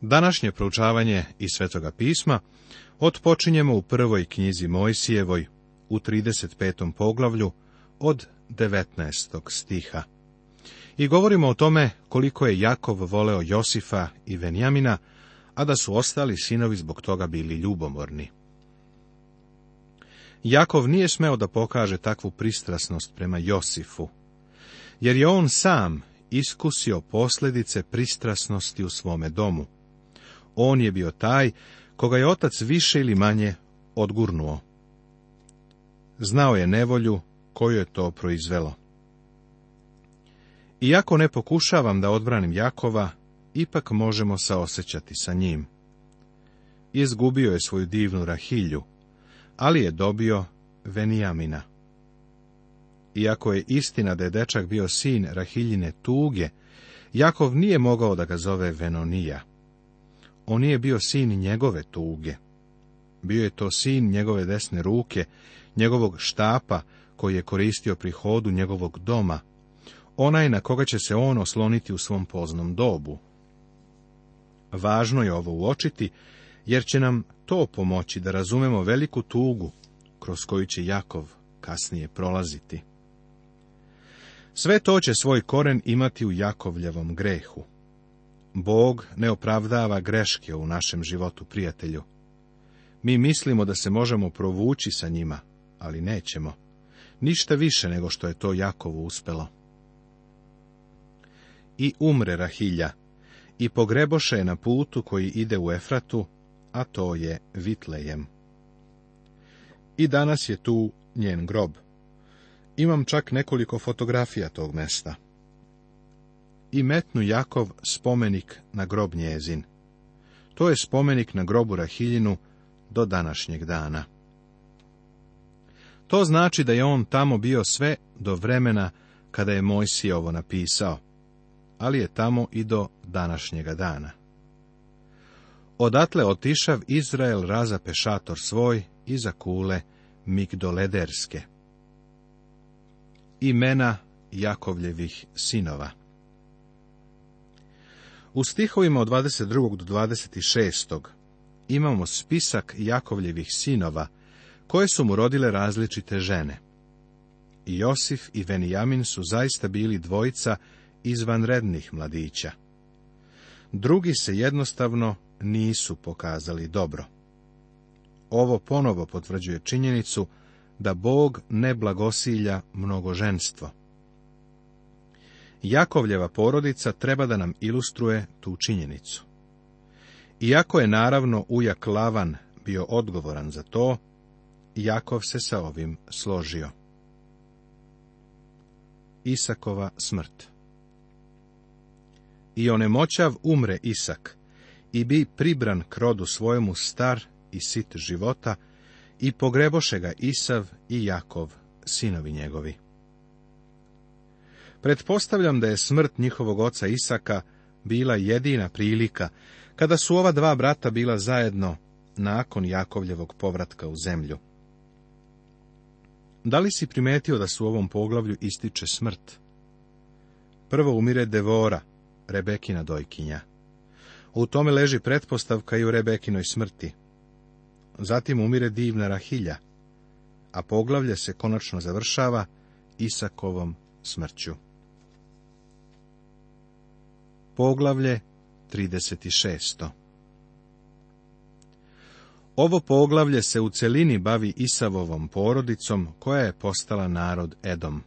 Današnje proučavanje iz Svetoga pisma otpočinjemo u prvoj knjizi Mojsijevoj u 35. poglavlju od 19. stiha. I govorimo o tome koliko je Jakov voleo Josifa i Venjamina, a da su ostali sinovi zbog toga bili ljubomorni. Jakov nije smeo da pokaže takvu pristrasnost prema Josifu, jer je on sam iskusio posljedice pristrasnosti u svome domu on je bio taj koga je otac više ili manje odgurnuo. Znao je nevolju koju je to proizvelo. Iako ne pokušavam da odbranim Jakova, ipak možemo saosećati sa njim. Izgubio je svoju divnu rahilju, ali je dobio Venijamina. Iako je istina da je dečak bio sin Rahiljine tuge, Jakov nije mogao da ga zove Venonija. On nije bio sin njegove tuge. Bio je to sin njegove desne ruke, njegovog štapa koji je koristio pri hodu njegovog doma, onaj na koga će se on osloniti u svom poznom dobu. Važno je ovo uočiti, jer će nam to pomoći da razumemo veliku tugu kroz koju će Jakov kasnije prolaziti. Sve to će svoj koren imati u Jakovljevom grehu. Bog ne opravdava greške u našem životu, prijatelju. Mi mislimo da se možemo provući sa njima, ali nećemo. Ništa više nego što je to Jakovu uspelo. I umre Rahilja, i pogreboše je na putu koji ide u Efratu, a to je Vitlejem. I danas je tu njen grob. Imam čak nekoliko fotografija tog mesta i metnu Jakov spomenik na grob njezin. To je spomenik na grobu Rahiljinu do današnjeg dana. To znači da je on tamo bio sve do vremena kada je Mojsije ovo napisao, ali je tamo i do današnjega dana. Odatle otišav Izrael razape šator svoj iza kule Migdolederske. Imena Jakovljevih sinova u stihovima od 22. do 26. imamo spisak Jakovljevih sinova, koje su mu rodile različite žene. I Josif i Venijamin su zaista bili dvojica izvanrednih mladića. Drugi se jednostavno nisu pokazali dobro. Ovo ponovo potvrđuje činjenicu da Bog ne blagosilja mnogoženstvo. Jakovljeva porodica treba da nam ilustruje tu činjenicu. Iako je naravno ujak Lavan bio odgovoran za to, Jakov se sa ovim složio. Isakova smrt I onemoćav umre Isak, i bi pribran k rodu svojemu star i sit života, i pogreboše ga Isav i Jakov, sinovi njegovi. Pretpostavljam da je smrt njihovog oca Isaka bila jedina prilika kada su ova dva brata bila zajedno nakon Jakovljevog povratka u zemlju. Da li si primetio da su u ovom poglavlju ističe smrt? Prvo umire Devora, Rebekina dojkinja. U tome leži pretpostavka i u Rebekinoj smrti. Zatim umire divna Rahilja, a poglavlje se konačno završava Isakovom smrću. Poglavlje 36. Ovo poglavlje se u celini bavi Isavovom porodicom koja je postala narod Edom.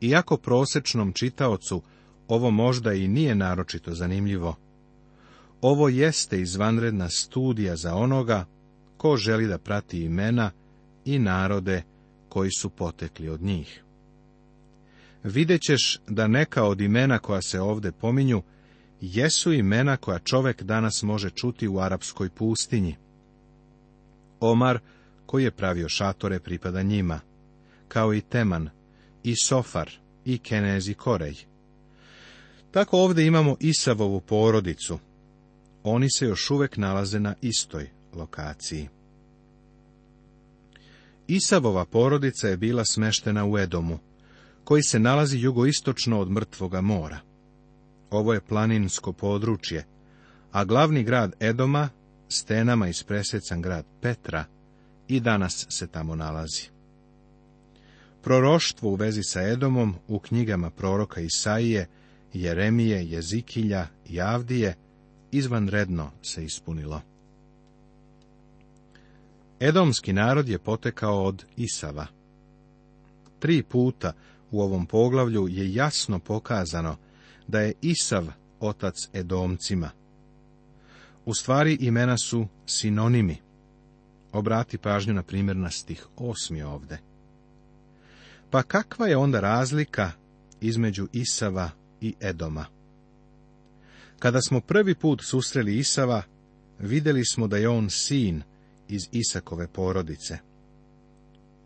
Iako prosečnom čitaocu ovo možda i nije naročito zanimljivo, ovo jeste izvanredna studija za onoga ko želi da prati imena i narode koji su potekli od njih vidjet ćeš da neka od imena koja se ovde pominju, jesu imena koja čovek danas može čuti u arapskoj pustinji. Omar, koji je pravio šatore, pripada njima, kao i Teman, i Sofar, i Kenez i Korej. Tako ovde imamo Isavovu porodicu. Oni se još uvek nalaze na istoj lokaciji. Isavova porodica je bila smeštena u Edomu, koji se nalazi jugoistočno od Mrtvoga mora. Ovo je planinsko područje, a glavni grad Edoma, stenama ispresecan grad Petra, i danas se tamo nalazi. Proroštvo u vezi sa Edomom u knjigama proroka Isaije, Jeremije, Jezikilja i Avdije izvanredno se ispunilo. Edomski narod je potekao od Isava. Tri puta u ovom poglavlju je jasno pokazano da je Isav otac Edomcima. U stvari imena su sinonimi. Obrati pažnju na primjer na stih osmi ovde. Pa kakva je onda razlika između Isava i Edoma? Kada smo prvi put susreli Isava, vidjeli smo da je on sin iz Isakove porodice.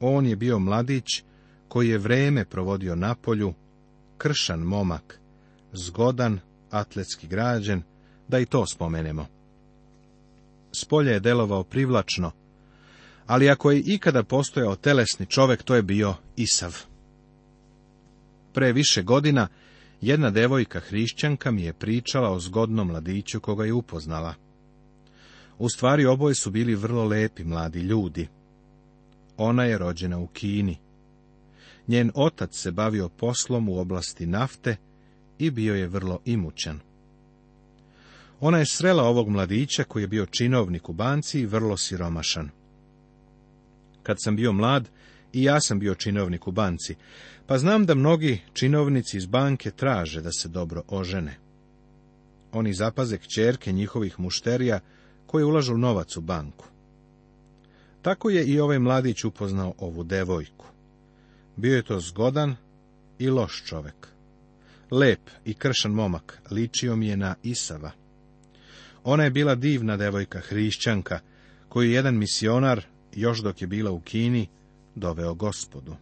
On je bio mladić koji je vreme provodio na polju, kršan momak, zgodan, atletski građen, da i to spomenemo. Spolje je delovao privlačno, ali ako je ikada postojao telesni čovek, to je bio Isav. Pre više godina jedna devojka hrišćanka mi je pričala o zgodnom mladiću koga je upoznala. U stvari oboje su bili vrlo lepi mladi ljudi. Ona je rođena u Kini. Njen otac se bavio poslom u oblasti nafte i bio je vrlo imućan. Ona je srela ovog mladića koji je bio činovnik u banci i vrlo siromašan. Kad sam bio mlad, i ja sam bio činovnik u banci, pa znam da mnogi činovnici iz banke traže da se dobro ožene. Oni zapaze kćerke njihovih mušterija koji ulažu novac u banku. Tako je i ovaj mladić upoznao ovu devojku. Bio je to zgodan i loš čovek. Lep i kršan momak, ličio mi je na Isava. Ona je bila divna devojka, hrišćanka, koju jedan misionar, još dok je bila u Kini, doveo gospodu.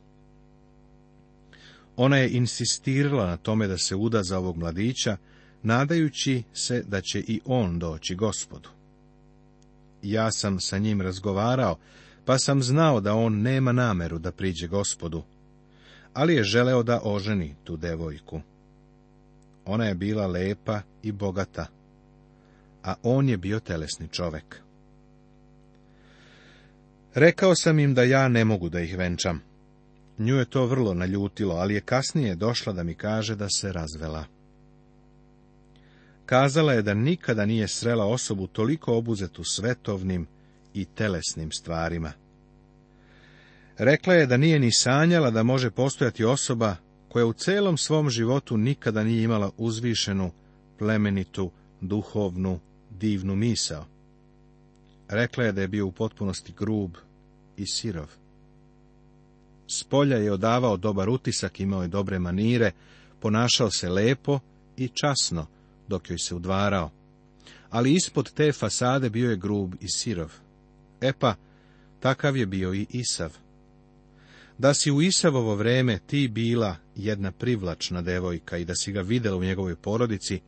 Ona je insistirala na tome da se uda za ovog mladića, nadajući se da će i on doći gospodu. Ja sam sa njim razgovarao, pa sam znao da on nema nameru da priđe gospodu, ali je želeo da oženi tu devojku. Ona je bila lepa i bogata, a on je bio telesni čovek. Rekao sam im da ja ne mogu da ih venčam. Nju je to vrlo naljutilo, ali je kasnije došla da mi kaže da se razvela. Kazala je da nikada nije srela osobu toliko obuzetu svetovnim i telesnim stvarima. Rekla je da nije ni sanjala da može postojati osoba koja u celom svom životu nikada nije imala uzvišenu, plemenitu, duhovnu, divnu misao. Rekla je da je bio u potpunosti grub i sirov. Spolja je odavao dobar utisak, imao je dobre manire, ponašao se lepo i časno, dok joj se udvarao. Ali ispod te fasade bio je grub i sirov. E pa, takav je bio i Isav da si u Isavovo vreme ti bila jedna privlačna devojka i da si ga videla u njegovoj porodici,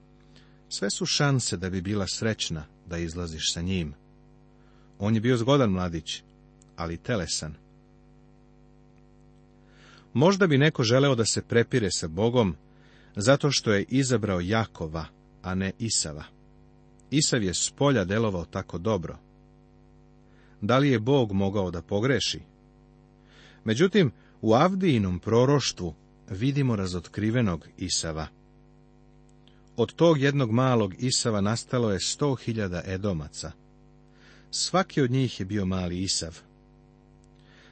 sve su šanse da bi bila srećna da izlaziš sa njim. On je bio zgodan mladić, ali telesan. Možda bi neko želeo da se prepire sa Bogom, zato što je izabrao Jakova, a ne Isava. Isav je s polja delovao tako dobro. Da li je Bog mogao da pogreši? Međutim, u Avdijinom proroštvu vidimo razotkrivenog Isava. Od tog jednog malog Isava nastalo je sto hiljada edomaca. Svaki od njih je bio mali Isav.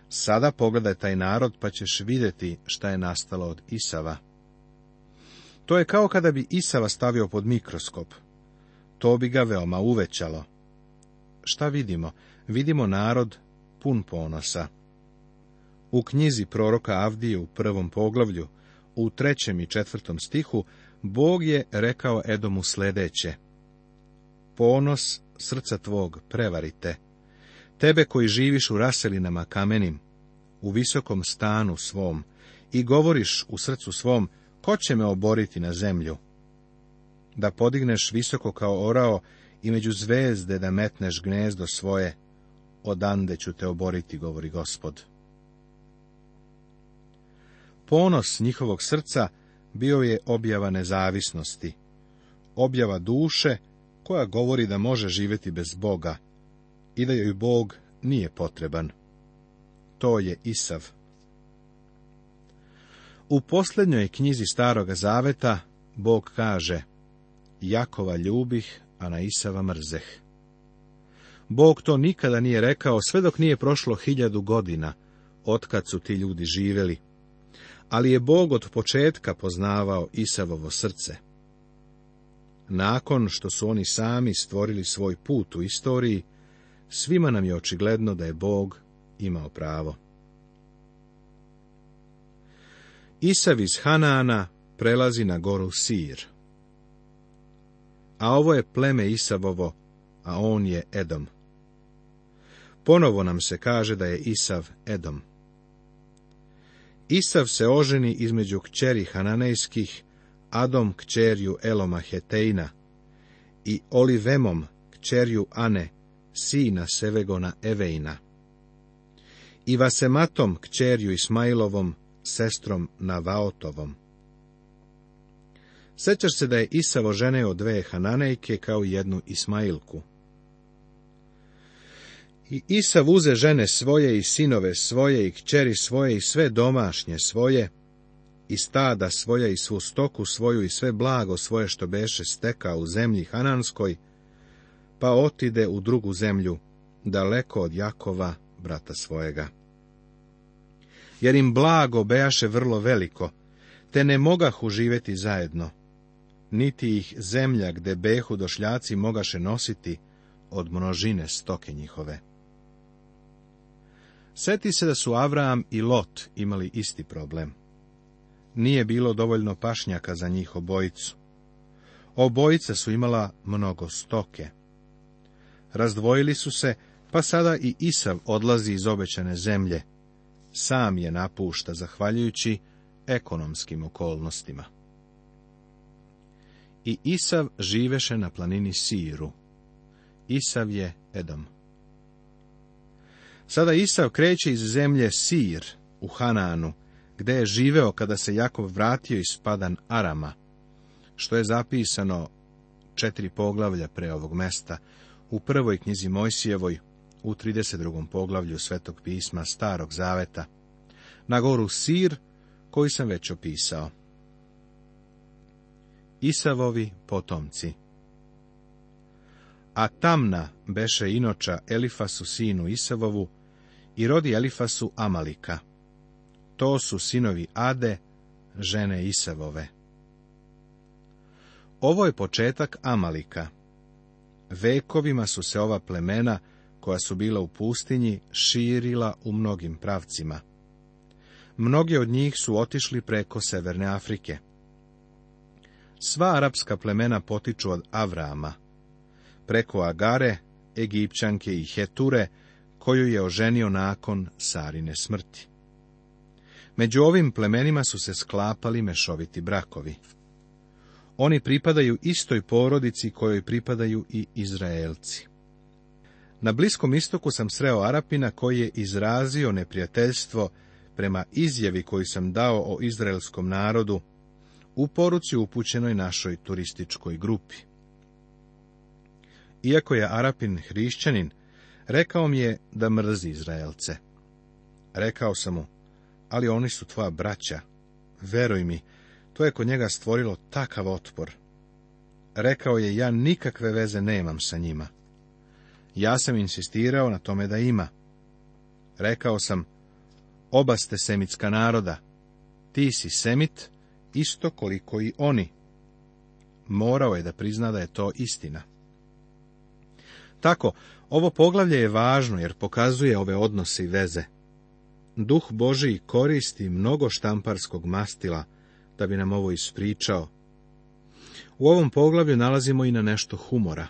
Sada pogledaj taj narod, pa ćeš vidjeti šta je nastalo od Isava. To je kao kada bi Isava stavio pod mikroskop. To bi ga veoma uvećalo. Šta vidimo? Vidimo narod pun ponosa. U knjizi proroka Avdije u prvom poglavlju, u trećem i četvrtom stihu, Bog je rekao Edomu sledeće. Ponos srca tvog prevarite. Tebe koji živiš u raselinama kamenim, u visokom stanu svom, i govoriš u srcu svom, ko će me oboriti na zemlju? Da podigneš visoko kao orao i među zvezde da metneš gnezdo svoje, odande ću te oboriti, govori gospod. Ponos njihovog srca bio je objava nezavisnosti, objava duše koja govori da može živjeti bez Boga i da joj Bog nije potreban. To je Isav. U posljednjoj knjizi Staroga Zaveta Bog kaže Jakova ljubih, a na Isava mrzeh. Bog to nikada nije rekao sve dok nije prošlo hiljadu godina, otkad su ti ljudi živeli ali je Bog od početka poznavao Isavovo srce. Nakon što su oni sami stvorili svoj put u istoriji, svima nam je očigledno da je Bog imao pravo. Isav iz Hanana prelazi na goru Sir. A ovo je pleme Isavovo, a on je Edom. Ponovo nam se kaže da je Isav Edom. Isav se oženi između kćeri Hananejskih, Adom kćerju Eloma Hetejna i Olivemom kćerju Ane, sina Sevegona Evejna, i Vasematom kćerju Ismailovom, sestrom Navaotovom. Sećaš se da je Isavo ženeo dve Hananejke kao jednu Ismailku. I Isav uze žene svoje i sinove svoje i kćeri svoje i sve domašnje svoje i stada svoja i svu stoku svoju i sve blago svoje što beše steka u zemlji Hananskoj, pa otide u drugu zemlju, daleko od Jakova, brata svojega. Jer im blago bejaše vrlo veliko, te ne mogahu živjeti zajedno, niti ih zemlja gde behu došljaci mogaše nositi od množine stoke njihove. Sjeti se da su Avraam i Lot imali isti problem. Nije bilo dovoljno pašnjaka za njih obojicu. Obojica su imala mnogo stoke. Razdvojili su se, pa sada i Isav odlazi iz obećane zemlje. Sam je napušta, zahvaljujući ekonomskim okolnostima. I Isav živeše na planini Siru. Isav je Edom. Sada Isav kreće iz zemlje Sir u Hananu, gde je živeo kada se Jakov vratio iz Padan Arama, što je zapisano četiri poglavlja pre ovog mesta, u prvoj knjizi Mojsijevoj, u 32. poglavlju Svetog pisma Starog Zaveta, na goru Sir, koji sam već opisao. Isavovi potomci a Tamna beše inoča Elifasu sinu Isevovu i rodi Elifasu Amalika. To su sinovi Ade, žene Isevove. Ovo je početak Amalika. Vekovima su se ova plemena, koja su bila u pustinji, širila u mnogim pravcima. Mnogi od njih su otišli preko Severne Afrike. Sva arapska plemena potiču od Avraama, preko Agare, Egipćanke i Heture, koju je oženio nakon Sarine smrti. Među ovim plemenima su se sklapali mešoviti brakovi. Oni pripadaju istoj porodici kojoj pripadaju i Izraelci. Na Bliskom istoku sam sreo Arapina koji je izrazio neprijateljstvo prema izjavi koju sam dao o izraelskom narodu u poruci upućenoj našoj turističkoj grupi iako je Arapin hrišćanin, rekao mi je da mrzi Izraelce. Rekao sam mu, ali oni su tvoja braća. Veruj mi, to je kod njega stvorilo takav otpor. Rekao je, ja nikakve veze nemam sa njima. Ja sam insistirao na tome da ima. Rekao sam, oba ste semitska naroda. Ti si semit, isto koliko i oni. Morao je da prizna da je to istina. Tako, ovo poglavlje je važno jer pokazuje ove odnose i veze. Duh Božiji koristi mnogo štamparskog mastila da bi nam ovo ispričao. U ovom poglavlju nalazimo i na nešto humora.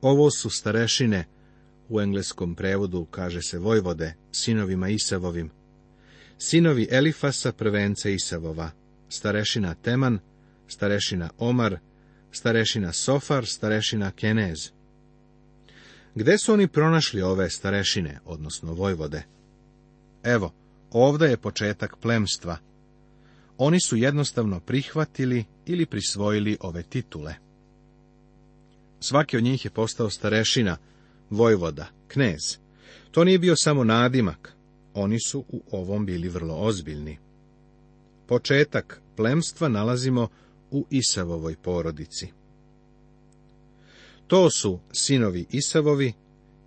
Ovo su starešine, u engleskom prevodu kaže se vojvode, sinovima Isavovim. Sinovi Elifasa, prvenca Isavova, starešina Teman, starešina Omar, starešina Sofar, starešina Kenez. Gde su oni pronašli ove starešine, odnosno vojvode? Evo, ovdje je početak plemstva. Oni su jednostavno prihvatili ili prisvojili ove titule. Svaki od njih je postao starešina, vojvoda, knez. To nije bio samo nadimak, oni su u ovom bili vrlo ozbiljni. Početak plemstva nalazimo u Isavovoj porodici. To su sinovi Isavovi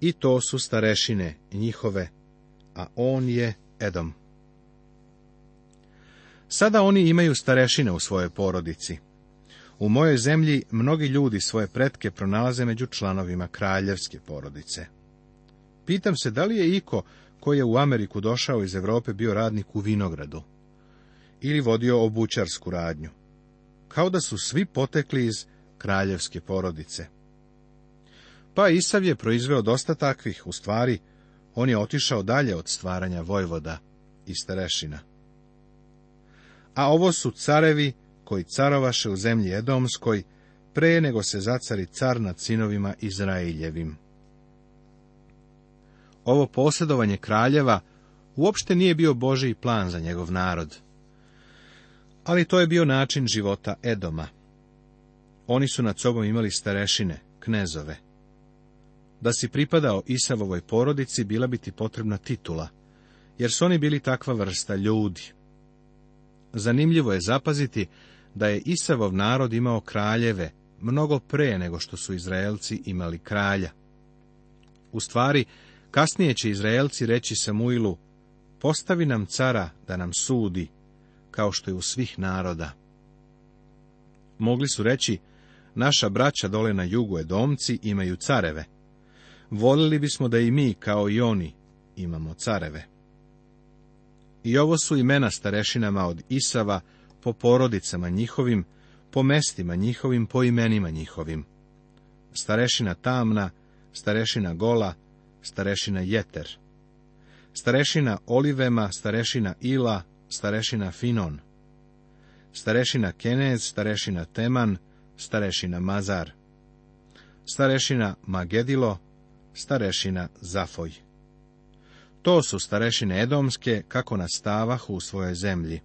i to su starešine njihove, a on je Edom. Sada oni imaju starešine u svojoj porodici. U mojoj zemlji mnogi ljudi svoje pretke pronalaze među članovima kraljevske porodice. Pitam se da li je iko koji je u Ameriku došao iz Europe bio radnik u vinogradu ili vodio obučarsku radnju. Kao da su svi potekli iz kraljevske porodice. Pa Isav je proizveo dosta takvih, u stvari, on je otišao dalje od stvaranja Vojvoda i Starešina. A ovo su carevi koji carovaše u zemlji Edomskoj, pre nego se zacari car nad sinovima Izraeljevim. Ovo posjedovanje kraljeva uopšte nije bio Božiji plan za njegov narod. Ali to je bio način života Edoma. Oni su nad sobom imali starešine, knezove. Da si pripadao Isavovoj porodici, bila bi ti potrebna titula, jer su oni bili takva vrsta ljudi. Zanimljivo je zapaziti da je Isavov narod imao kraljeve mnogo pre nego što su Izraelci imali kralja. U stvari, kasnije će Izraelci reći Samuilu, postavi nam cara da nam sudi, kao što je u svih naroda. Mogli su reći, naša braća dole na jugu Edomci imaju careve, voljeli bismo da i mi, kao i oni, imamo careve. I ovo su imena starešinama od Isava, po porodicama njihovim, po mestima njihovim, po imenima njihovim. Starešina Tamna, starešina Gola, starešina Jeter. Starešina Olivema, starešina Ila, starešina Finon. Starešina Kenez, starešina Teman, starešina Mazar. Starešina Magedilo, starešina Zafoj. To su starešine Edomske, kako nastavahu u svojoj zemlji.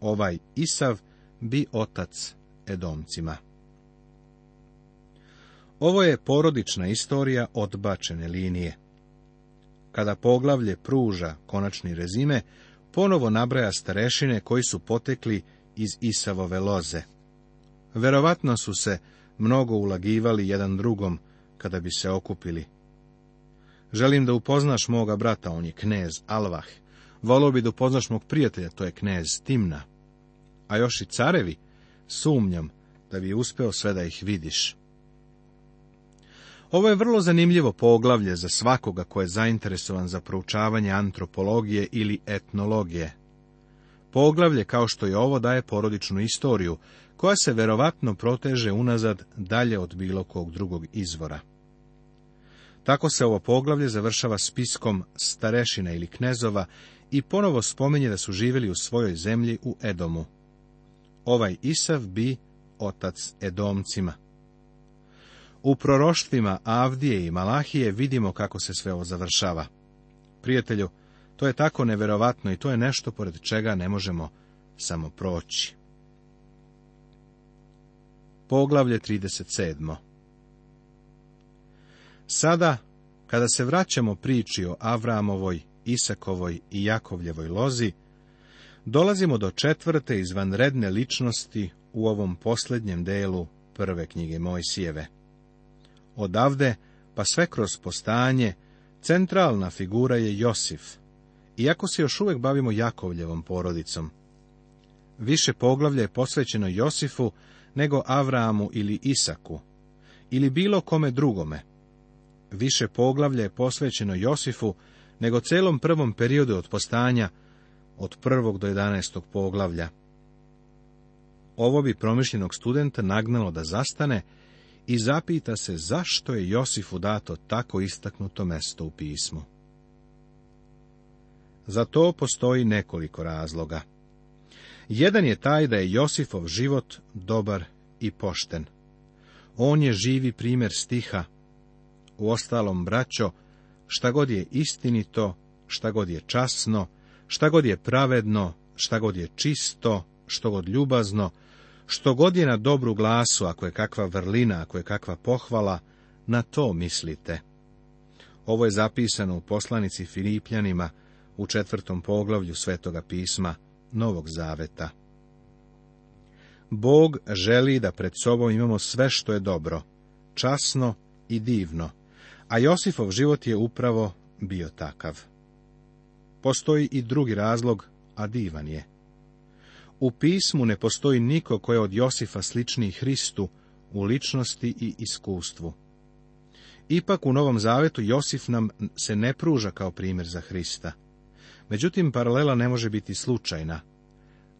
Ovaj Isav bi otac Edomcima. Ovo je porodična istorija odbačene linije. Kada poglavlje pruža konačni rezime, ponovo nabraja starešine koji su potekli iz Isavove loze. Verovatno su se mnogo ulagivali jedan drugom, kada bi se okupili. Želim da upoznaš moga brata, on je knez Alvah. Volio bi da upoznaš mog prijatelja, to je knez Timna. A još i carevi, sumnjam da bi uspeo sve da ih vidiš. Ovo je vrlo zanimljivo poglavlje za svakoga ko je zainteresovan za proučavanje antropologije ili etnologije. Poglavlje kao što je ovo daje porodičnu istoriju, koja se verovatno proteže unazad dalje od bilo kog drugog izvora. Tako se ovo poglavlje završava spiskom starešina ili knezova i ponovo spominje da su živjeli u svojoj zemlji u Edomu. Ovaj Isav bi otac Edomcima. U proroštvima Avdije i Malahije vidimo kako se sve ovo završava. Prijatelju, to je tako neverovatno i to je nešto pored čega ne možemo samo proći. Poglavlje 37. Sada, kada se vraćamo priči o Avramovoj, Isakovoj i Jakovljevoj lozi, dolazimo do četvrte izvanredne ličnosti u ovom posljednjem delu prve knjige Mojsijeve. Odavde, pa sve kroz postanje, centralna figura je Josif, iako se još uvijek bavimo Jakovljevom porodicom. Više poglavlje je posvećeno Josifu, nego Avramu ili Isaku, ili bilo kome drugome. Više poglavlje je posvećeno Josifu nego celom prvom periodu od postanja, od prvog do 11. poglavlja. Ovo bi promišljenog studenta nagnalo da zastane i zapita se zašto je Josifu dato tako istaknuto mesto u pismu. Za to postoji nekoliko razloga. Jedan je taj da je Josifov život dobar i pošten. On je živi primjer stiha. U ostalom, braćo, šta god je istinito, šta god je časno, šta god je pravedno, šta god je čisto, što god ljubazno, što god je na dobru glasu, ako je kakva vrlina, ako je kakva pohvala, na to mislite. Ovo je zapisano u poslanici Filipljanima u četvrtom poglavlju Svetoga pisma, Novog Zaveta. Bog želi da pred sobom imamo sve što je dobro, časno i divno, a Josifov život je upravo bio takav. Postoji i drugi razlog, a divan je. U pismu ne postoji niko koje je od Josifa slični Hristu u ličnosti i iskustvu. Ipak u Novom Zavetu Josif nam se ne pruža kao primjer za Hrista. Međutim, paralela ne može biti slučajna.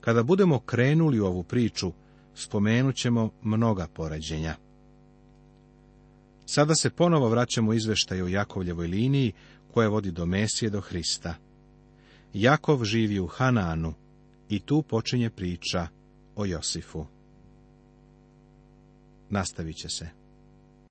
Kada budemo krenuli u ovu priču, spomenut ćemo mnoga poređenja. Sada se ponovo vraćamo izveštaju o Jakovljevoj liniji, koja vodi do Mesije do Hrista. Jakov živi u Hananu i tu počinje priča o Josifu. Nastavit će se.